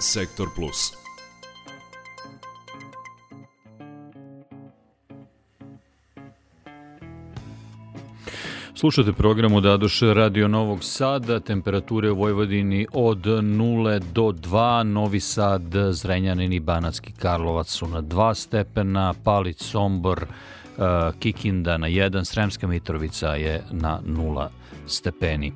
Sektor Plus. Slušate program od Adoše Radio Novog Sada, temperature u Vojvodini od 0 do 2, Novi Sad, Zrenjanin i Banatski Karlovac su na 2 stepena, Palić, Sombor, uh, Kikinda na 1, Sremska Mitrovica je na 0 stepeni.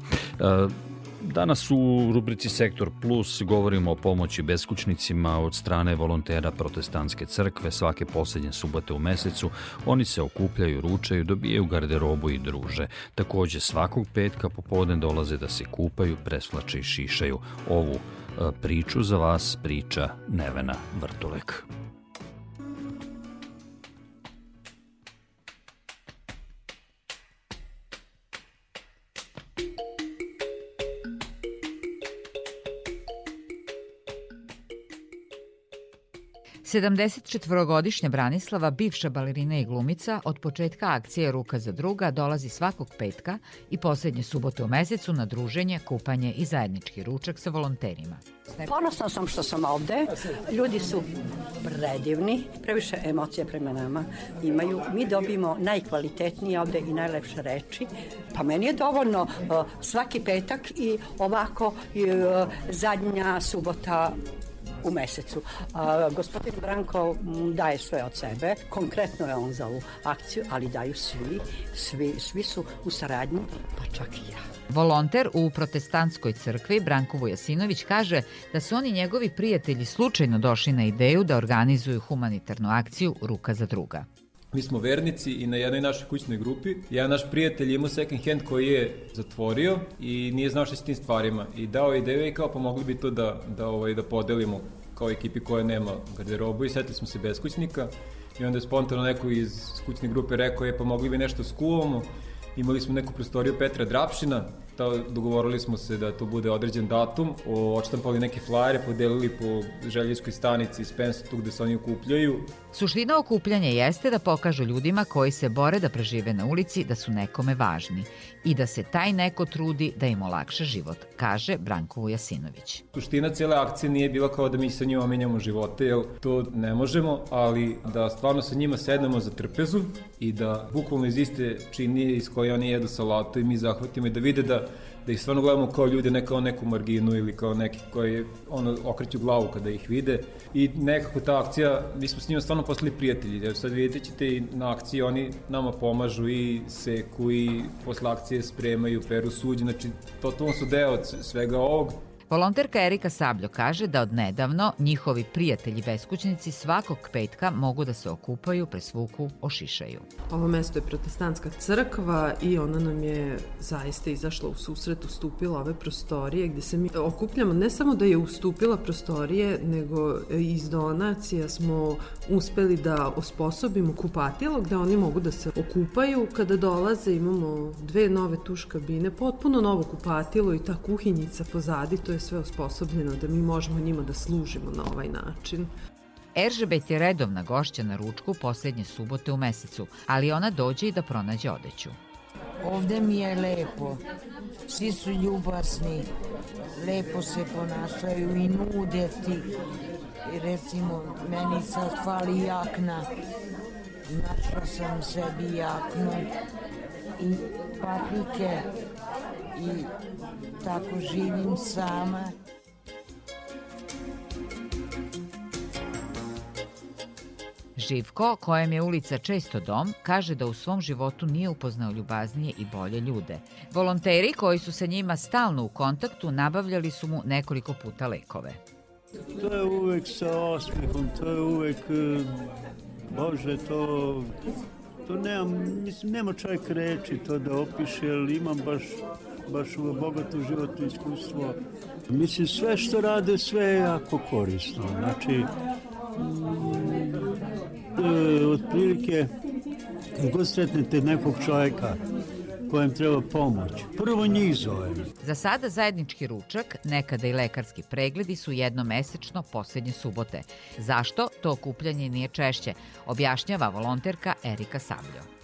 Danas u rubrici Sektor Plus govorimo o pomoći beskućnicima od strane volontera protestantske crkve svake poslednje subote u mesecu. Oni se okupljaju, ručaju, dobijaju garderobu i druže. Takođe svakog petka popodne dolaze da se kupaju, preslače i šišaju. Ovu e, priču za vas priča Nevena Vrtulek. 74-godišnja Branislava, bivša balerina i glumica, od početka akcije Ruka za druga dolazi svakog petka i poslednje subote u mesecu na druženje, kupanje i zajednički ručak sa volonterima. Ponosna sam što sam ovde. Ljudi su predivni, previše emocije prema nama imaju. Mi dobijemo najkvalitetnije ovde i najlepše reči. Pa meni je dovoljno svaki petak i ovako uh, zadnja subota u mesecu. A, gospodin Branko daje sve od sebe, konkretno je on za ovu akciju, ali daju svi, svi, svi su u saradnji, pa čak i ja. Volonter u protestantskoj crkvi Branko Vujasinović kaže da su oni njegovi prijatelji slučajno došli na ideju da organizuju humanitarnu akciju Ruka za druga. Mi smo vernici i na jednoj našoj kućnoj grupi. Jedan naš prijatelj imao second hand koji je zatvorio i nije znao šta s tim stvarima. I dao je ideju i kao pomogli bi to da, da, ovaj, da podelimo kao ekipi koja nema garderobu i setili smo se beskućnika i onda je spontano neko iz kućne grupe rekao je pa mogli bi nešto skuvamo imali smo neku prostoriju Petra Drapšina ta, dogovorili smo se da to bude određen datum, odštampali neke flajere, podelili po željezkoj stanici iz tu gde se oni okupljaju. Suština okupljanja jeste da pokažu ljudima koji se bore da prežive na ulici da su nekome važni i da se taj neko trudi da im olakša život, kaže Branko Vujasinović. Suština cele akcije nije bila kao da mi sa njima menjamo živote, jer to ne možemo, ali da stvarno sa njima sednemo za trpezu i da bukvalno iz iste činije iz koje oni jedu salatu i mi zahvatimo i da vide da da ih stvarno gledamo kao ljude, ne kao neku marginu ili kao neki koji ono, okreću glavu kada ih vide. I nekako ta akcija, mi smo s njima stvarno postali prijatelji, jer sad vidite ćete i na akciji oni nama pomažu i seku i posle akcije spremaju, peru suđe, znači to, to su deo svega ovog Volonterka Erika Sabljo kaže da od nedavno njihovi prijatelji beskućnici svakog petka mogu da se okupaju, presvuku, ošišaju. Ovo mesto je protestantska crkva i ona nam je zaista izašla u susret, ustupila ove prostorije gde se mi okupljamo. Ne samo da je ustupila prostorije, nego iz donacija smo uspeli da osposobimo kupatilo gde oni mogu da se okupaju. Kada dolaze imamo dve nove tuš kabine, potpuno novo kupatilo i ta kuhinjica pozadi, to je sve osposobljeno da mi možemo njima da služimo na ovaj način. Eržebet je redovna gošća na ručku poslednje subote u mesecu, ali ona dođe i da pronađe odeću. Ovde mi je lepo, svi su ljubasni, lepo se ponašaju i nude ti. I recimo, meni sad hvali jakna, našla sam sebi jaknu i patike i tako živim sama. Živko, kojem je ulica često dom, kaže da u svom životu nije upoznao ljubaznije i bolje ljude. Volonteri koji su sa njima stalno u kontaktu nabavljali su mu nekoliko puta lekove. To je uvek sa osmehom, to je uvek, eh, bože, to, to nemam, mislim, nema čovjek reči to da opiše, ali imam baš baš bogato životno iskustvo. Mislim, sve što rade, sve je jako korisno. Znači, mm, e, otprilike, kako sretnete nekog čovjeka kojem treba pomoć. Prvo njih zovem. Za sada zajednički ručak, nekada i lekarski pregledi su jednomesečno poslednje subote. Zašto to okupljanje nije češće, objašnjava volonterka Erika Sabljo.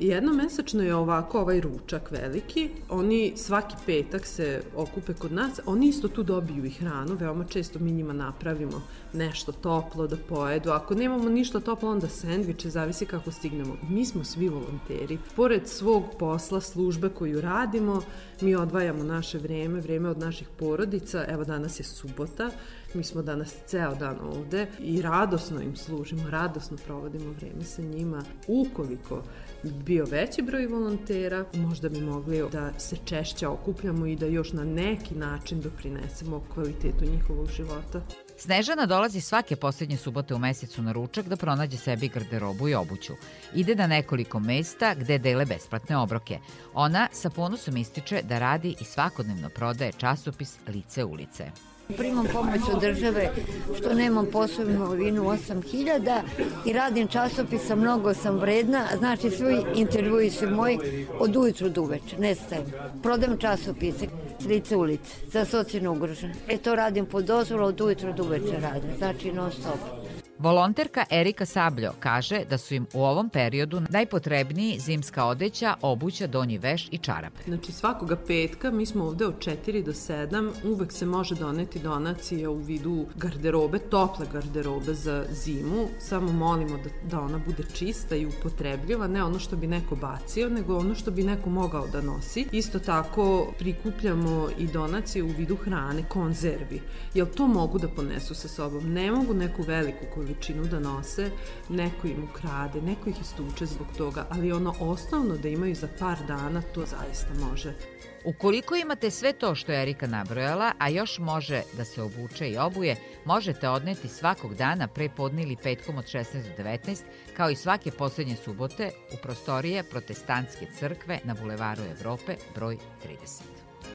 Jednomesečno je ovako ovaj ručak veliki. Oni svaki petak se okupe kod nas. Oni isto tu dobiju i hranu. Veoma često mi njima napravimo nešto toplo da pojedu. Ako nemamo ništa toplo, onda sendviče, zavisi kako stignemo. Mi smo svi volonteri. Pored svog posla, službe koju radimo, mi odvajamo naše vreme, vreme od naših porodica. Evo danas je subota, mi smo danas ceo dan ovde i radosno im služimo, radosno provodimo vreme sa njima. Ukoliko bio veći broj volontera, možda bi mogli da se češće okupljamo i da još na neki način doprinesemo kvalitetu njihovog života. Snežana dolazi svake poslednje subote u mesecu na ručak da pronađe sebi garderobu i obuću. Ide na nekoliko mesta gde dele besplatne obroke. Ona sa ponosom ističe da radi i svakodnevno prodaje časopis Lice ulice. Primam pomoć od države što nemam poslovnu imovinu 8000 i radim časopisa, mnogo sam vredna, znači svi intervjui su moji od ujutru do uveče, nestajem. Prodam časopise, lice ulice, za socijalno ugrožene. E to radim po dozvolu, od ujutru do uveče radim, znači non stop. Volonterka Erika Sabljo kaže da su im u ovom periodu najpotrebniji zimska odeća, obuća, donji veš i čarape. Znači svakoga petka mi smo ovde od 4 do 7, uvek se može doneti donacije u vidu garderobe, tople garderobe za zimu, samo molimo da, da ona bude čista i upotrebljiva, ne ono što bi neko bacio, nego ono što bi neko mogao da nosi. Isto tako prikupljamo i donacije u vidu hrane, konzervi, jer to mogu da ponesu sa sobom. Ne mogu neku veliku količinu količinu da nose, neko im ukrade, neko ih istuče zbog toga, ali ono osnovno da imaju za par dana, to zaista može. Ukoliko imate sve to što je Erika nabrojala, a još može da se obuče i obuje, možete odneti svakog dana pre podne ili petkom od 16 do 19, kao i svake poslednje subote u prostorije Protestantske crkve na Bulevaru Evrope broj 30.